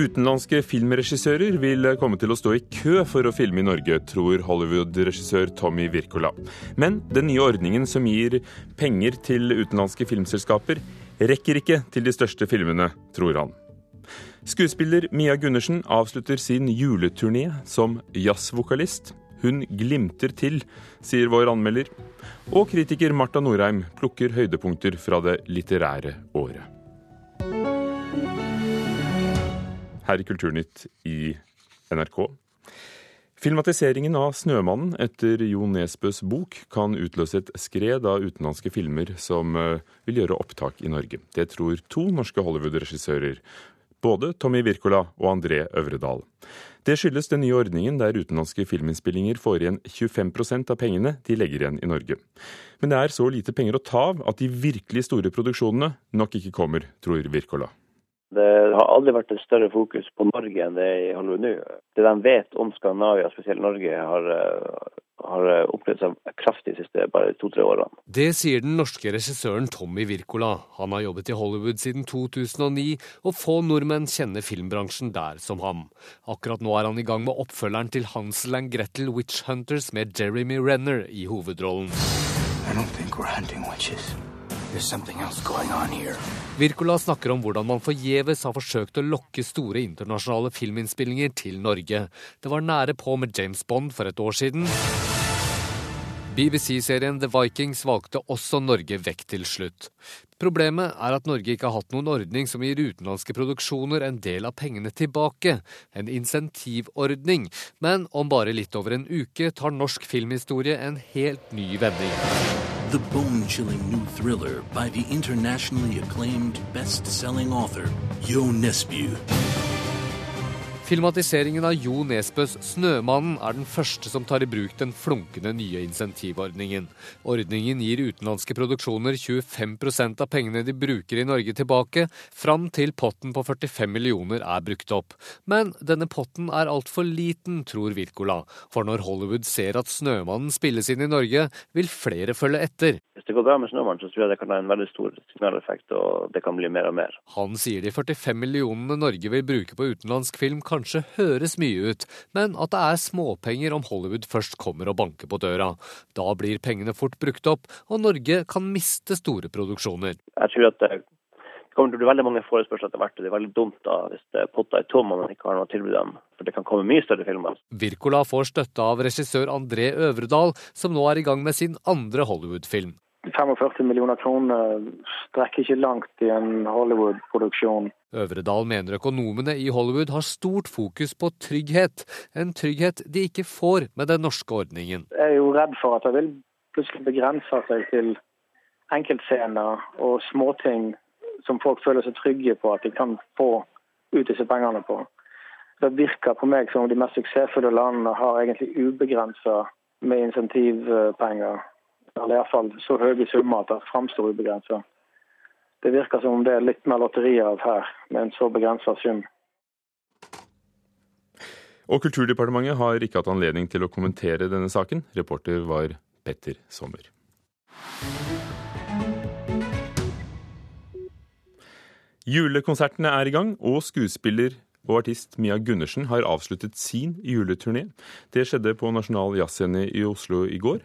Utenlandske filmregissører vil komme til å stå i kø for å filme i Norge, tror Hollywood-regissør Tommy Wirkola. Men den nye ordningen som gir penger til utenlandske filmselskaper, rekker ikke til de største filmene, tror han. Skuespiller Mia Gundersen avslutter sin juleturné som jazzvokalist. Hun glimter til, sier vår anmelder. Og kritiker Marta Norheim plukker høydepunkter fra det litterære året. Her i Kulturnytt i NRK. Filmatiseringen av 'Snømannen' etter Jo Nesbøs bok kan utløse et skred av utenlandske filmer som eh, vil gjøre opptak i Norge. Det tror to norske Hollywood-regissører. Både Tommy Wirkola og André Øvredal. Det skyldes den nye ordningen der utenlandske filminnspillinger får igjen 25% av pengene de legger igjen i Norge. Men det er så lite penger å ta av at de virkelig store produksjonene nok ikke kommer, tror Wirkola. Det har aldri vært et større fokus på Norge enn det er i Hollywood nå. Det de vet om Skandinavia, spesielt Norge, har, eh, har opplevd seg kraftig de siste bare to-tre årene. Det sier den norske regissøren Tommy Wirkola. Han har jobbet i Hollywood siden 2009, og få nordmenn kjenner filmbransjen der som ham. Akkurat nå er han i gang med oppfølgeren til Hansel and Gretel Witch Hunters med Jeremy Renner i hovedrollen. I don't think we're hunting witches. Wirkola snakker om hvordan man forgjeves har forsøkt å lokke store internasjonale filminnspillinger til Norge. Det var nære på med James Bond for et år siden. BBC-serien The Vikings valgte også Norge vekk til slutt. Problemet er at Norge ikke har hatt noen ordning som gir utenlandske produksjoner en del av pengene tilbake. En insentivordning. Men om bare litt over en uke tar norsk filmhistorie en helt ny vending. The bone chilling new thriller by the internationally acclaimed best selling author Jo Nesbø. Filmatiseringen av Jo Nesbøs 'Snømannen' er den første som tar i bruk den flunkende nye insentivordningen. Ordningen gir utenlandske produksjoner 25% av pengene de bruker i Norge tilbake, fram til potten på 45 millioner er brukt opp. Men denne potten er altfor liten, tror Wirkola. For når Hollywood ser at 'Snømannen' spilles inn i Norge, vil flere følge etter. Det går bra med 'Snømannen', så tror jeg det kan ha en veldig stor signaleffekt, og det kan bli mer og mer. Han sier de 45 millionene Norge vil bruke på utenlandsk film, kanskje høres mye ut, men at det er småpenger om Hollywood først kommer og banker på døra. Da blir pengene fort brukt opp, og Norge kan miste store produksjoner. Jeg tror at det kommer til å bli veldig mange forespørsler etter hvert. og Det er veldig dumt da hvis potta er tom og man ikke har noe tilbud dem. For det kan komme mye større filmer. Wirkola får støtte av regissør André Øvredal, som nå er i gang med sin andre Hollywood-film. 45 millioner kroner strekker ikke langt i en Hollywood-produksjon. Øvredal mener økonomene i Hollywood har stort fokus på trygghet, en trygghet de ikke får med den norske ordningen. Jeg er jo redd for at det vil plutselig begrense seg til enkeltscener og småting som folk føler seg trygge på at de kan få ut disse pengene på. Det virker på meg som om de mest suksessfulle landene har egentlig ubegrensa med insentivpenger eller iallfall så høye summer at det framstår ubegrensa. Det virker som om det er litt mer lotteri av her, med en så begrensa sum. Og Kulturdepartementet har ikke hatt anledning til å kommentere denne saken. Reporter var Petter Sommer. Julekonsertene er i gang, og skuespiller og artist Mia Gundersen har avsluttet sin juleturné. Det skjedde på Nasjonal Jazzscene i Oslo i går.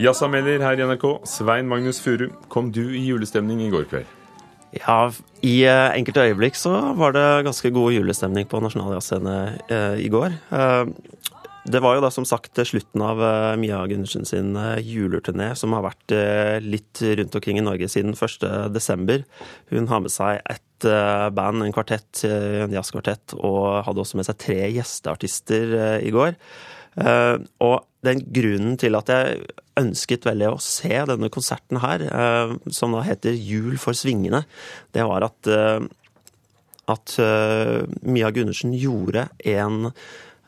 Jazzanmelder her i NRK, Svein Magnus Furu. Kom du i julestemning i går kveld? Ja, i uh, enkelte øyeblikk så var det ganske god julestemning på Nasjonal Jazzscene uh, i går. Uh, det var jo da som sagt slutten av Mia Gundersen sin juleturné, som har vært litt rundt omkring i Norge siden 1.12. Hun har med seg et band, en kvartett, en jazzkvartett, og hadde også med seg tre gjesteartister i går. Og den grunnen til at jeg ønsket veldig å se denne konserten her, som da heter Jul for svingene, det var at at uh, Mia Gundersen gjorde en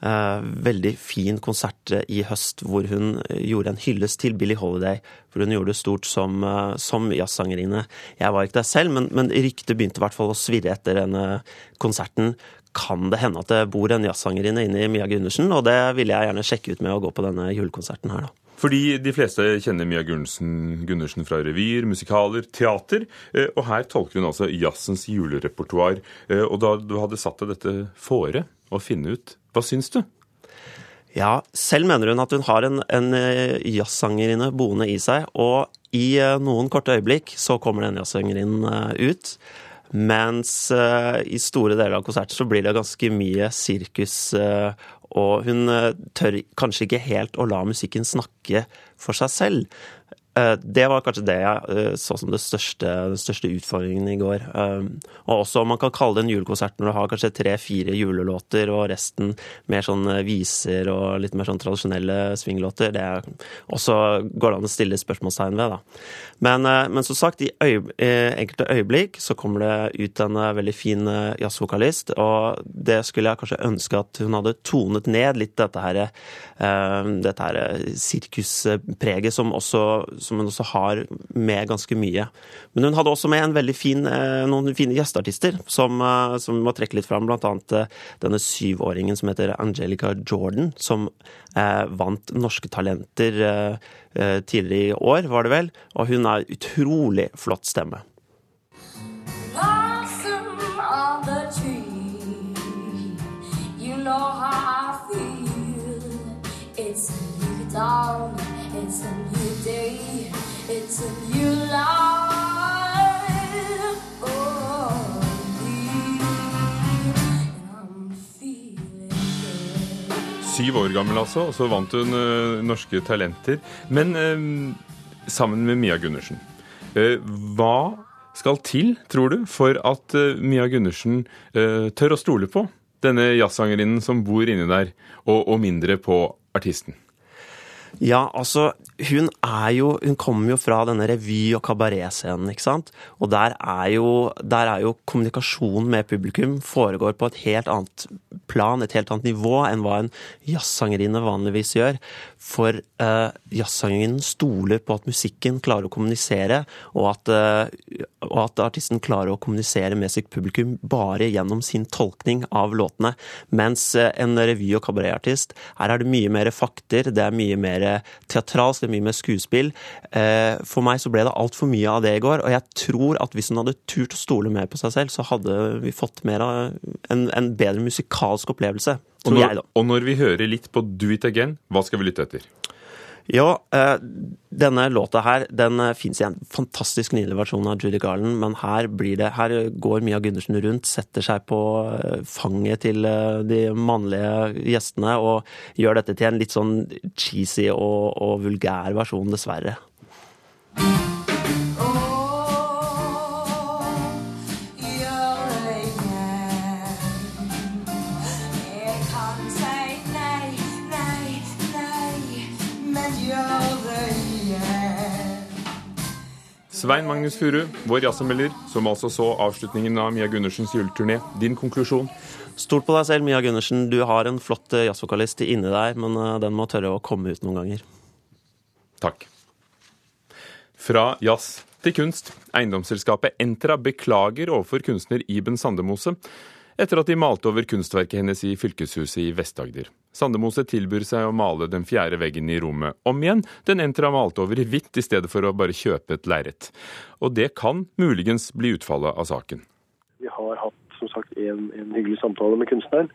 veldig fin konsert i høst hvor hun gjorde en hyllest til Billie Holiday. For hun gjorde det stort som, som jazzsangerinne. Jeg var ikke der selv, men, men ryktet begynte i hvert fall å svirre etter denne konserten. Kan det hende at det bor en jazzsangerinne inne i Mia Gundersen? Og det ville jeg gjerne sjekke ut med å gå på denne julekonserten her, da. Fordi de fleste kjenner Mia Gundersen, Gundersen fra revyer, musikaler, teater. Eh, og her tolker hun altså jazzens julerepertoar. Eh, og da du hadde satt deg dette fore å finne ut, hva syns du? Ja, selv mener hun at hun har en, en eh, jazzsangerinne boende i seg. Og i noen korte øyeblikk så kommer den jazzsangerinnen ut. Mens uh, i store deler av konserten så blir det ganske mye sirkus uh, og hun eh, tør kanskje ikke helt å la musikken snakke for seg selv. Eh, det var kanskje det jeg eh, så som største, den største utfordringen i går. Um, og også om man kan kalle det en julekonsert når du har kanskje tre-fire julelåter, og resten mer sånn viser og litt mer sånn tradisjonelle swinglåter. Det også går det an å stille spørsmålstegn ved, da. Men, eh, men som sagt, i øye, enkelte øyeblikk så kommer det ut en veldig fin jazzvokalist, og det skulle jeg kanskje ønske at hun hadde tonet ned litt dette her, dette her sirkuspreget som også som hun også har med ganske mye. Men hun hadde også med fin, eh, noen fine gjesteartister som, eh, som må trekke litt fram. Blant annet eh, denne syvåringen som heter Angelica Jordan, som eh, vant Norske Talenter eh, tidligere i år, var det vel. Og hun har utrolig flott stemme. It's a new dawn, it's a new. It's a new life. Syv år gammel, altså, og så vant hun uh, Norske Talenter. Men uh, sammen med Mia Gundersen. Uh, hva skal til, tror du, for at Mia Gundersen tør å stole på denne jazzsangerinnen som bor inni der, og, og mindre på artisten? Ja, altså, hun er jo Hun kommer jo fra denne revy- og kabaretscenen, ikke sant. Og der er, jo, der er jo kommunikasjonen med publikum foregår på et helt annet plan, et helt annet nivå, enn hva en jazzsangerinne vanligvis gjør. For uh, jazzsangeren stoler på at musikken klarer å kommunisere, og at, uh, og at, artisten klarer å kommunisere med sitt publikum bare gjennom sin tolkning av låtene. Mens uh, en revy- og kabaretartist, her er det mye mer fakter, det er mye mer teatralsk, det er mye mer skuespill. For meg så ble det altfor mye av det i går, og jeg tror at hvis hun hadde turt å stole mer på seg selv, så hadde vi fått mer av en, en bedre musikalsk opplevelse. Og når, jeg, og når vi hører litt på Do It Again, hva skal vi lytte etter? Ja, eh, denne låta her den eh, fins i en fantastisk nydelig versjon av Judy Garland, men her, det, her går Mia Gundersen rundt, setter seg på eh, fanget til de mannlige gjestene og gjør dette til en litt sånn cheesy og, og vulgær versjon, dessverre. Svein Magnus Furu, vår jazzanmelder, som altså så avslutningen av Mia Gundersens juleturné. Din konklusjon? Stort på deg selv, Mia Gundersen. Du har en flott eh, jazzvokalist inni deg, men eh, den må tørre å komme ut noen ganger. Takk. Fra jazz til kunst. Eiendomsselskapet Entra beklager overfor kunstner Iben Sandemose etter at de malte over kunstverket hennes i fylkeshuset i Vest-Agder. Sandemose tilbyr seg å male den fjerde veggen i rommet om igjen, den Entra malte over i hvitt i stedet for å bare kjøpe et lerret. Og det kan muligens bli utfallet av saken. Vi har hatt som sagt en, en hyggelig samtale med kunstneren.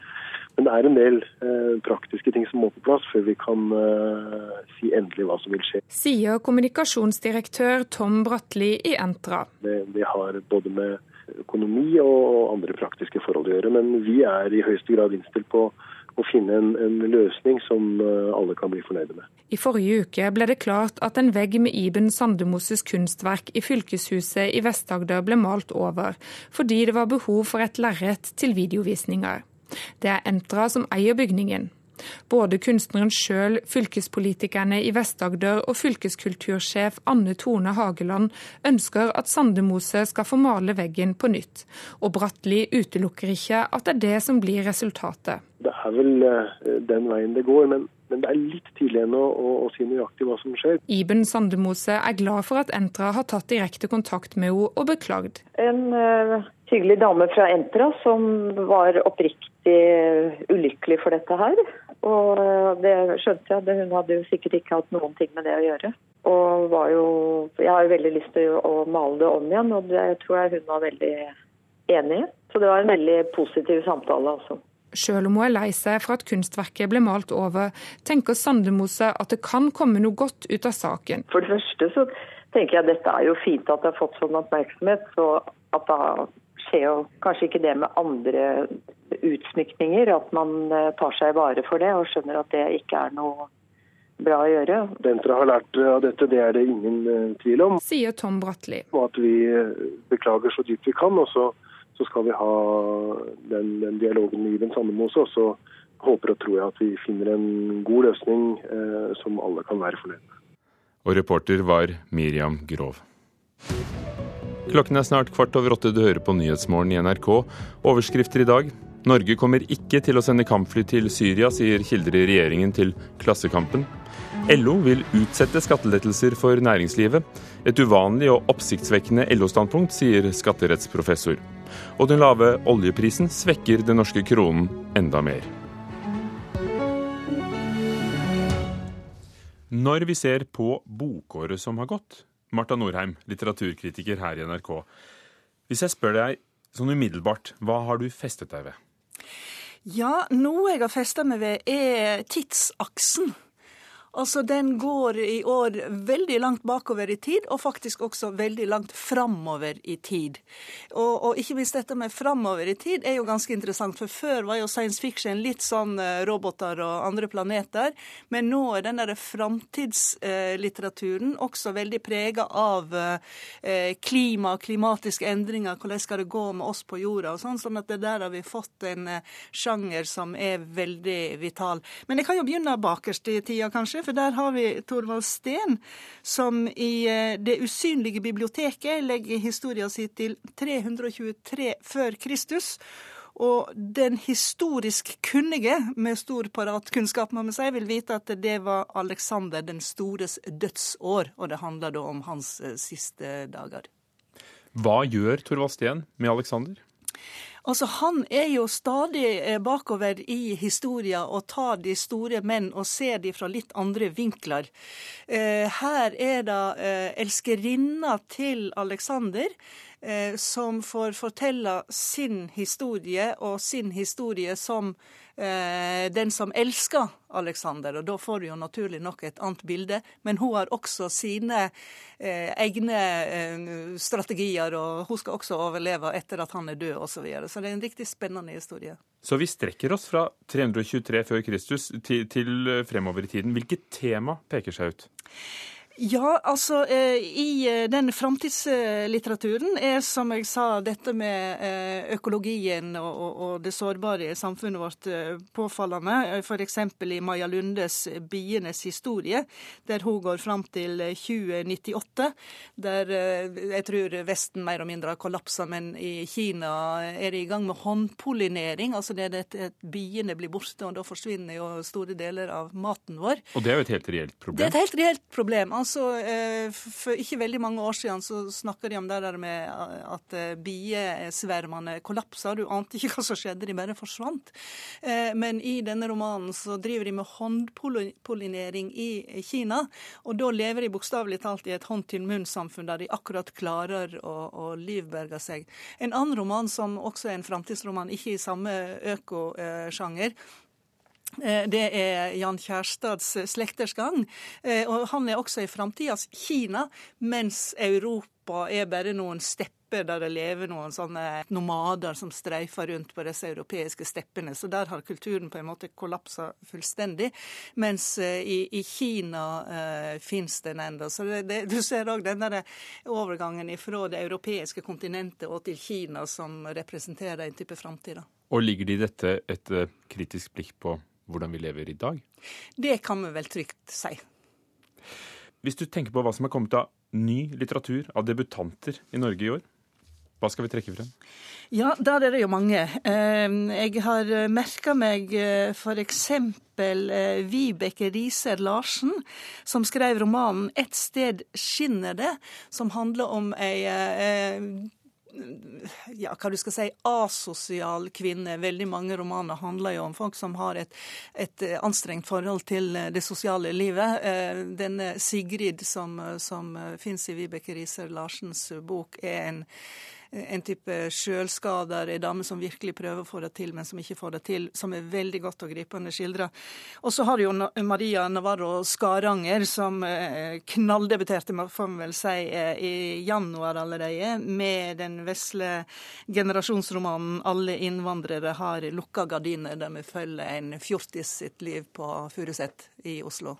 Men det er en del eh, praktiske ting som må på plass før vi kan eh, si endelig hva som vil skje. Sier kommunikasjonsdirektør Tom Bratli i Entra. Det, det har både med økonomi og andre praktiske forhold å gjøre. Men vi er i høyeste grad innstilt på å finne en, en, løsning som eh, alle kan bli fornøyde med. I forrige uke ble det klart at en vegg med Iben Sandemoses kunstverk i fylkeshuset i Vest-Agder ble malt over, fordi det var behov for et lerret til videovisninger. Det er Entra som eier bygningen. Både kunstneren sjøl, fylkespolitikerne i Vest-Agder og fylkeskultursjef Anne Tone Hageland ønsker at Sandemose skal få male veggen på nytt. Og Bratteli utelukker ikke at det er det som blir resultatet. Det er vel eh, den veien det går. men men det er litt tidlig ennå å, å, si nøyaktig hva som skjer. Iben Sandemose er glad for at Entra har tatt direkte kontakt med henne og beklagd. En uh, hyggelig dame fra Entra som var oppriktig ulykkelig for dette her. Og uh, det skjønte jeg. Hun hadde jo sikkert ikke hatt noen ting med det å gjøre. Og var jo Jeg har jo veldig lyst til å male det om igjen, og det tror jeg hun var veldig enig i. Så det var en veldig positiv samtale, altså. Selv om hun er lei seg for at kunstverket ble malt over, tenker Sandemose at det kan komme noe godt ut av saken. For det første så tenker jeg at dette er jo fint at det har fått sånn oppmerksomhet. Så at da skjer jo kanskje ikke det med andre utsmykninger. At man eh, tar seg vare for det og skjønner at det ikke er noe bra å gjøre. Venstre har lært av dette, det er det ingen eh, tvil om. Sier Tom Bratli. Og at vi eh, beklager så dypt vi kan. og så så skal vi ha den, den dialogen med Iben Sandemose. Og så håper og tror jeg at vi finner en god løsning eh, som alle kan være fornøyd med. Og reporter var Miriam Grov. Klokken er snart kvart over åtte. Du hører på Nyhetsmorgen i NRK. Overskrifter i dag. Norge kommer ikke til å sende kampfly til Syria, sier kilder i regjeringen til Klassekampen. LO vil utsette skattelettelser for næringslivet. Et uvanlig og oppsiktsvekkende LO-standpunkt, sier skatterettsprofessor. Og den lave oljeprisen svekker den norske kronen enda mer. Når vi ser på bokåret som har gått, Marta Norheim, litteraturkritiker her i NRK. Hvis jeg spør deg sånn umiddelbart, hva har du festet deg ved? Ja, noe jeg har festa meg ved, er tidsaksen. Altså, Den går i år veldig langt bakover i tid, og faktisk også veldig langt framover i tid. Og, og, ikke minst dette med framover i tid er jo ganske interessant, for før var jo science fiction litt sånn eh, roboter og andre planeter, men nå er den derre framtidslitteraturen også veldig prega av eh, klima, klimatiske endringer, hvordan skal det gå med oss på jorda og sånn, sånn at det der har vi fått en eh, sjanger som er veldig vital. Men jeg kan jo begynne bakerst i tida, kanskje for der har vi Torvald Steen, som i eh, Det usynlige biblioteket legger historien sin til 323 før Kristus. Og den historisk kunnige, med stor paratkunnskap, må man si, vil vite at det var Alexander den stores dødsår, og det handler da om hans eh, siste dager. Hva gjør Torvald Steen med Alexander? Altså, Han er jo stadig eh, bakover i historia og tar de store menn og ser de fra litt andre vinkler. Eh, her er det eh, elskerinna til Alexander som får fortelle sin historie, og sin historie som eh, den som elsker Alexander. Og da får du jo naturlig nok et annet bilde. Men hun har også sine eh, egne eh, strategier, og hun skal også overleve etter at han er død osv. Så, videre. så det er en riktig spennende historie. Så vi strekker oss fra 323 før Kristus til, til fremover i tiden. Hvilket tema peker seg ut? Ja, altså eh, i eh, den framtidslitteraturen er, som jeg sa, dette med eh, økologien og det sårbare samfunnet vårt påfallende. F.eks. i Maja Lundes 'Bienes historie', der hun går fram til 2098. Der jeg tror Vesten mer og mindre har kollapsa, men i Kina er de i gang med håndpollinering. Altså det er at biene blir borte, og da forsvinner jo store deler av maten vår. Og det er jo et helt reelt problem? Det er et helt reelt problem. Altså, altså, eh, For ikke veldig mange år siden så snakka de om det der med at eh, biesvermene kollapsa. Du ante ikke hva som skjedde, de bare forsvant. Eh, men i denne romanen så driver de med håndpollinering i Kina. Og da lever de bokstavelig talt i et hånd-til-munn-samfunn der de akkurat klarer å, å livberge seg. En annen roman som også er en framtidsroman, ikke i samme økosjanger, Eh, det er Jan Kjærstads eh, 'Slekters gang'. Eh, og Han er også i framtidas Kina, mens Europa er bare noen stepper der det lever noen sånne nomader som streifer rundt på disse europeiske steppene. Så der har kulturen på en måte kollapsa fullstendig. Mens i, i Kina uh, fins den ennå. Så det, det, du ser òg den overgangen fra det europeiske kontinentet og til Kina som representerer en type framtid. Og ligger det i dette et kritisk blikk på hvordan vi lever i dag? Det kan vi vel trygt si. Hvis du tenker på hva som er kommet av ny litteratur av debutanter i Norge i år, hva skal vi trekke frem? Ja, der er det jo mange. Jeg har merka meg f.eks. Vibeke Riser Larsen, som skrev romanen 'Et sted skinner det', som handler om ei ja, hva du skal si, asosial kvinne. Veldig mange romaner handler jo om folk som har et, et anstrengt forhold til det sosiale livet. Denne Sigrid som, som finnes i Vibeke Riser Larsens bok, er en en type sjølskader, ei dame som virkelig prøver å få det til, men som ikke får det til, som er veldig godt og gripende skildra. Og så har du jo Maria Navarro Skaranger, som eh, knalldebuterte, får vi vel si, eh, i januar allerede, med den vesle generasjonsromanen 'Alle innvandrere har lukka gardiner', der vi følger en fjortis sitt liv på Furuset i Oslo.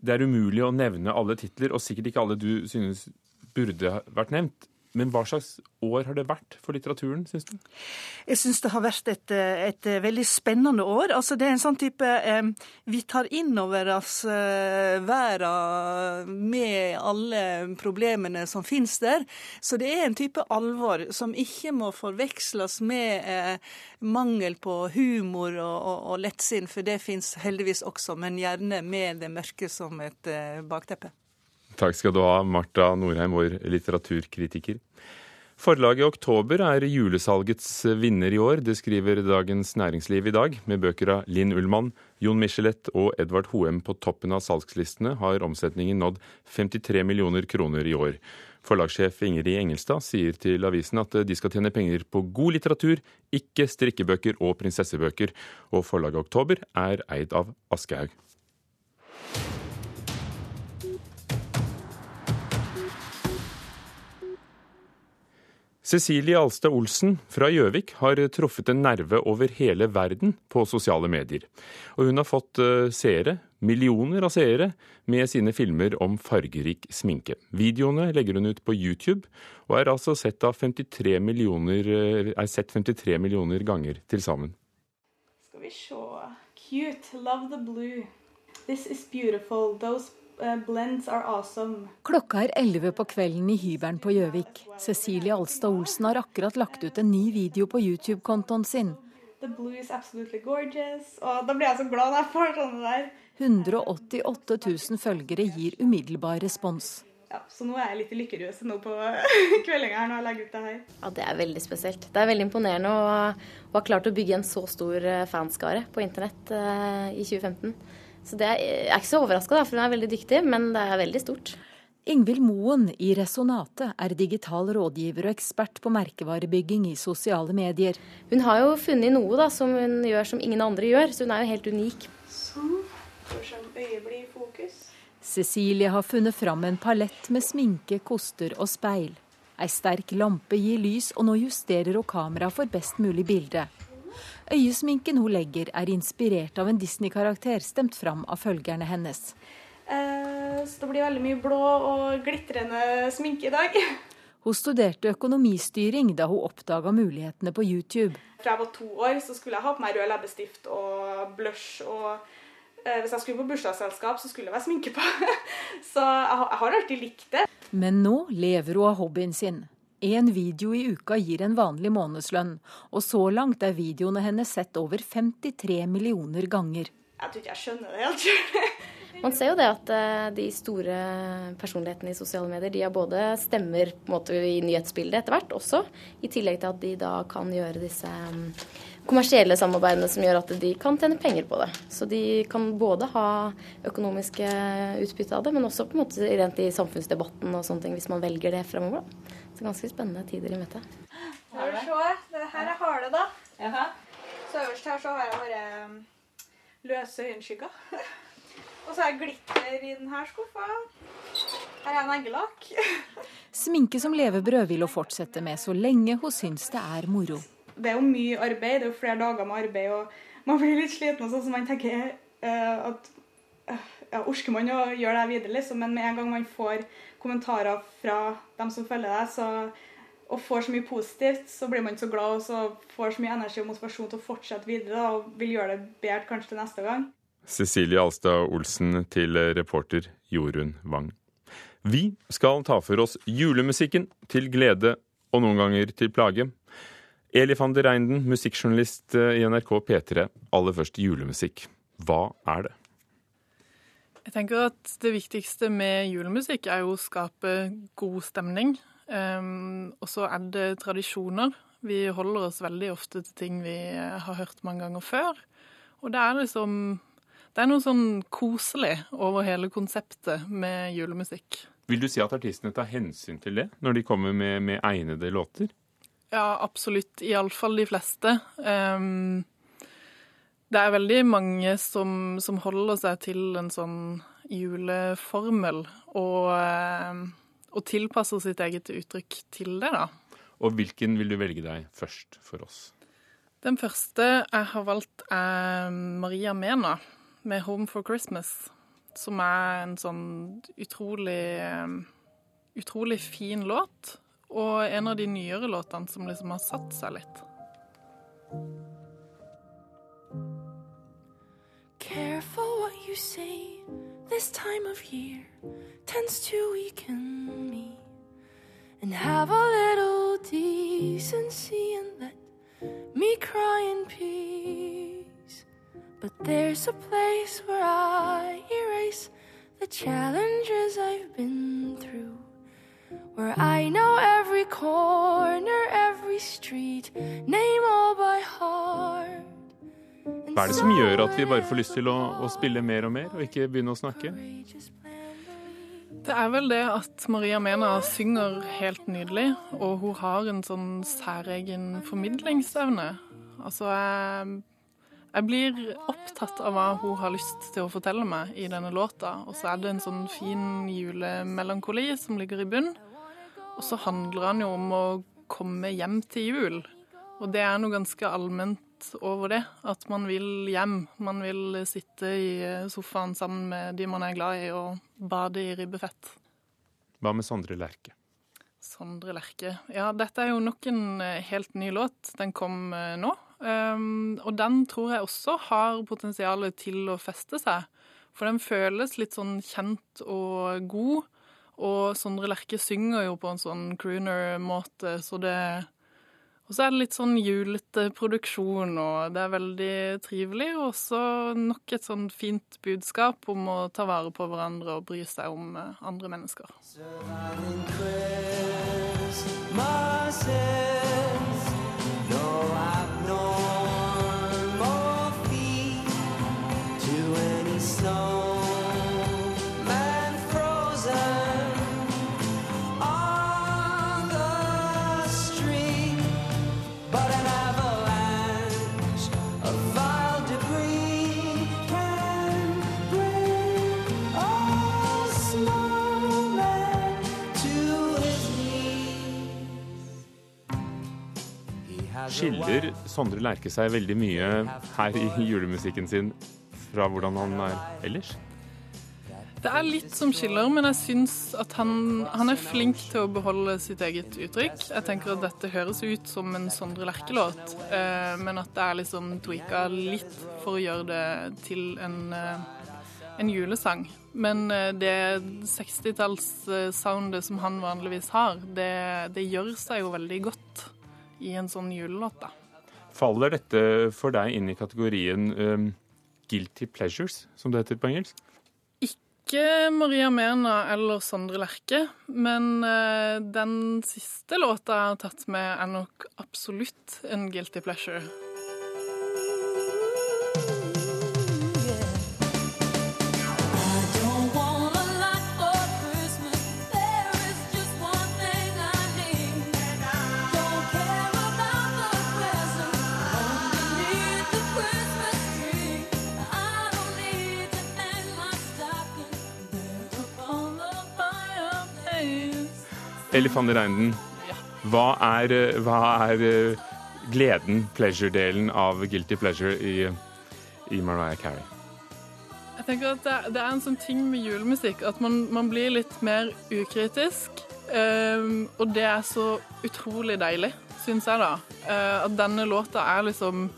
Det er umulig å nevne alle titler, og sikkert ikke alle du synes burde vært nevnt. Men hva slags år har det vært for litteraturen, syns du? Jeg syns det har vært et, et, veldig spennende år. Altså, det er en sånn type eh, Vi tar inn over oss eh, verden med alle problemene som finnes der. Så det er en type alvor som ikke må forveksles med eh, mangel på humor og, og, og lettsinn, for det fins heldigvis også, men gjerne med det mørke som et eh, bakteppe. Takk skal du ha, Marta Norheim, vår litteraturkritiker. Forlaget Oktober er julesalgets vinner i år, det skriver Dagens Næringsliv i dag. Med bøker av Linn Ullmann, Jon Michelet og Edvard Hoem på toppen av salgslistene har omsetningen nådd 53 millioner kroner i år. Forlagssjef Ingrid Engelstad sier til avisen at de skal tjene penger på god litteratur, ikke strikkebøker og prinsessebøker. Og forlaget Oktober er eid av Aschehoug. Cecilie Alstad Olsen fra Gjøvik har truffet en nerve over hele verden på sosiale medier. Og hun har fått eh, seere, millioner av seere, med sine filmer om fargerik sminke. Videoene legger hun ut på YouTube, og er altså sett, 53 millioner, eh, er sett 53 millioner ganger til sammen. Skal vi se Cute, love the blue. This is beautiful. Those awesome. Klokka er 11 på kvelden i hybelen på Gjøvik. Cecilie Alstad Olsen har akkurat lagt ut en ny video på YouTube-kontoen sin. The blue is absolutely gorgeous. Og da blir jeg så glad når jeg får sånne der. 188 000 følgere gir umiddelbar respons. Ja, så nå er jeg litt i lykkerus nå på kveldinga her når jeg legger ut det her. Ja, Det er veldig spesielt. Det er veldig imponerende å ha klart å bygge en så stor eh, fanskare på internett uh, i 2015. Så det er, jeg er ikke så overraska, for hun er veldig dyktig, men det er veldig stort. Ingvild Moen i Resonate er digital rådgiver og ekspert på merkevarebygging i sosiale medier. Hun har jo funnet noe da, som hun gjør som ingen andre gjør, så hun er jo helt unik. Sånn. Øyet blir i fokus. Cecilie har funnet fram en palett med sminke, koster og speil. Ei sterk lampe gir lys, og nå justerer hun kameraet for best mulig bilde. Øyesminken hun legger, er inspirert av en Disney-karakter stemt fram av følgerne hennes. Eh, så det blir veldig mye blå og glitrende sminke i dag. Hun studerte økonomistyring da hun oppdaga mulighetene på YouTube. Fra jeg var to år, så skulle jeg ha på meg rød leppestift og blush. og eh, Hvis jeg skulle på bursdagsselskap, så skulle det være sminke på. så jeg, jeg har alltid likt det. Men nå lever hun av hobbyen sin. En video i uka gir en vanlig månedslønn, og så langt er videoene hennes sett over 53 millioner ganger. Jeg tror ikke jeg skjønner det helt. Man ser jo det at eh, de store personlighetene i sosiale medier de har både stemmer måte, i nyhetsbildet etter hvert også, i tillegg til at de da kan gjøre disse mm, kommersielle samarbeidene som gjør at de kan tjene penger på det. Så de kan både ha økonomiske utbytte av det, men også på en måte rent i samfunnsdebatten og sånne ting, hvis man velger det fremover. Så ganske spennende tider i møte. Skal du se. Det her er harde, da. Jaha. Så øverst her så har jeg bare mm, løse øyenskygger. Og så er glitter i denne skuffa. Her er en eggelakk. Sminke som levebrød vil hun fortsette med så lenge hun syns det er moro. Det er jo mye arbeid, det er jo flere dager med arbeid, og man blir litt sliten. sånn, som man tenker uh, at ja, Orker man å gjøre det videre, liksom? Men med en gang man får kommentarer fra dem som følger deg, så og får så mye positivt, så blir man så glad og så får så mye energi og motivasjon til å fortsette videre da, og vil gjøre det bedre kanskje til neste gang. Cecilie Alstad Olsen til reporter Jorunn Wang. Vi skal ta for oss julemusikken, til glede og noen ganger til plage. Eli van der musikkjournalist i NRK P3. Aller først julemusikk. Hva er det? Jeg tenker at Det viktigste med julemusikk er jo å skape god stemning. Um, og så er det tradisjoner. Vi holder oss veldig ofte til ting vi har hørt mange ganger før. Og det er liksom Det er noe sånn koselig over hele konseptet med julemusikk. Vil du si at artistene tar hensyn til det når de kommer med, med egnede låter? Ja, absolutt. Iallfall de fleste. Um, det er veldig mange som, som, holder seg til en sånn juleformel, og, uh, og, tilpasser sitt eget uttrykk til det, da. Og hvilken vil du velge deg først for oss? Den første jeg har valgt, er Maria Mena med 'Home for Christmas'. Som er en sånn utrolig, utrolig fin låt. Og en av de nyere låtene som liksom har satt seg litt. Careful what you say this time of year tends to weaken me. And have a little decency and let me cry in peace. But there's a place where I erase the challenges I've been through. Where I know every corner, every street, name all by heart. Hva er det som gjør at vi bare får lyst til å, å, spille mer og mer, og ikke begynne å snakke? Det er vel det at Maria Mena synger helt nydelig, og hun har en sånn særegen formidlingsevne. Altså, jeg jeg blir opptatt av hva hun har lyst til å fortelle meg i denne låta. Og så er det en sånn fin julemelankoli som ligger i bunn. Og så handler han jo om å komme hjem til jul. Og det er noe ganske allment over det. At man vil hjem. Man vil sitte i sofaen sammen med de man er glad i, og bade i ribbefett. Hva med Sondre Lerche? Sondre Lerche. Ja, dette er jo nok en helt ny låt. Den kom nå. Um, og den tror jeg også har potensial til å feste seg. For den føles litt sånn kjent og god. Og Sondre Lerche synger jo på en sånn crooner-måte, så det Og så er det litt sånn julete produksjon, og det er veldig trivelig. Og også nok et sånn fint budskap om å ta vare på hverandre og bry seg om eh, andre mennesker. Christmas Skiller Sondre Lerche seg veldig mye her i julemusikken sin fra hvordan han er ellers? Det er litt som skiller, men jeg syns at han, han, er flink til å beholde sitt eget uttrykk. Jeg tenker at dette høres ut som en Sondre Lerche-låt, eh, men at det er liksom tweaka litt for å gjøre det til en, eh, en julesang. Men eh, det 60-tallssoundet som han vanligvis har, det, det gjør seg jo veldig godt i en sånn julelåt, da. Faller dette for deg inn i kategorien um, guilty pleasures, som det heter på engelsk? Ikke Maria Mena eller Sondre Lerche, men uh, den siste låta jeg har tatt med, er nok absolutt en guilty pleasure. Eli i der Reinden, hva er, hva er eh, gleden, pleasure-delen av Guilty Pleasure i, i Mariah Carey? Jeg tenker at det, det, er en sånn ting med julemusikk at man, man blir litt mer ukritisk. Um, og det er så utrolig deilig, syns jeg, da. Uh, at denne låta er liksom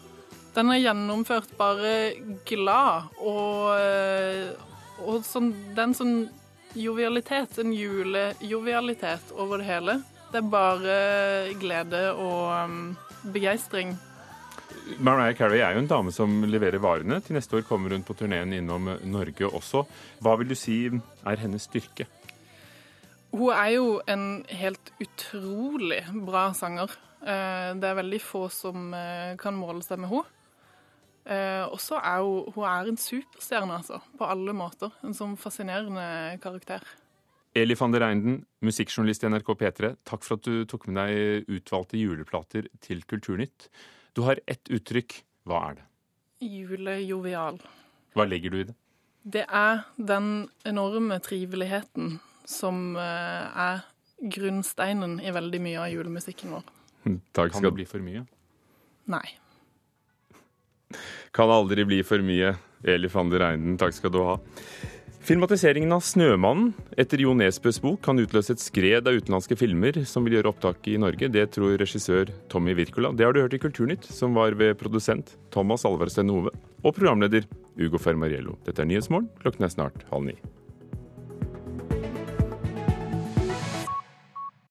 Den er gjennomført bare glad og, og sånn, den sånn jovialitet, en julejovialitet over det hele. Det er bare glede og um, begeistring. Mariah Carey er jo en dame som leverer varene. Til neste år kommer hun på turneen innom Norge også. Hva vil du si er hennes styrke? Hun er jo en helt utrolig bra sanger. Eh, det er veldig få som eh, kan måle seg med henne. Eh, og så er hun, hun er en superstjerne, altså. På alle måter. En sånn fascinerende karakter. Eli van der Einden, musikkjournalist i NRK P3. Takk for at du tok med deg utvalgte juleplater til Kulturnytt. Du har ett uttrykk. Hva er det? Julejovial. Hva legger du i det? Det er den enorme triveligheten som eh, er grunnsteinen i veldig mye av julemusikken vår. Takk skal Kan det bli for mye? Nei. Kan aldri bli for mye. Eli van der Einden, takk skal du ha. Filmatiseringen av 'Snømannen' etter Jo Nesbøs bok kan utløse et skred av utenlandske filmer som vil gjøre opptaket i Norge. Det tror regissør Tommy Wirkola. Det har du hørt i Kulturnytt, som var ved produsent Thomas Alvarstein Hove og programleder Ugo Fermariello. Dette er Nyhetsmorgen. Klokken er snart halv ni.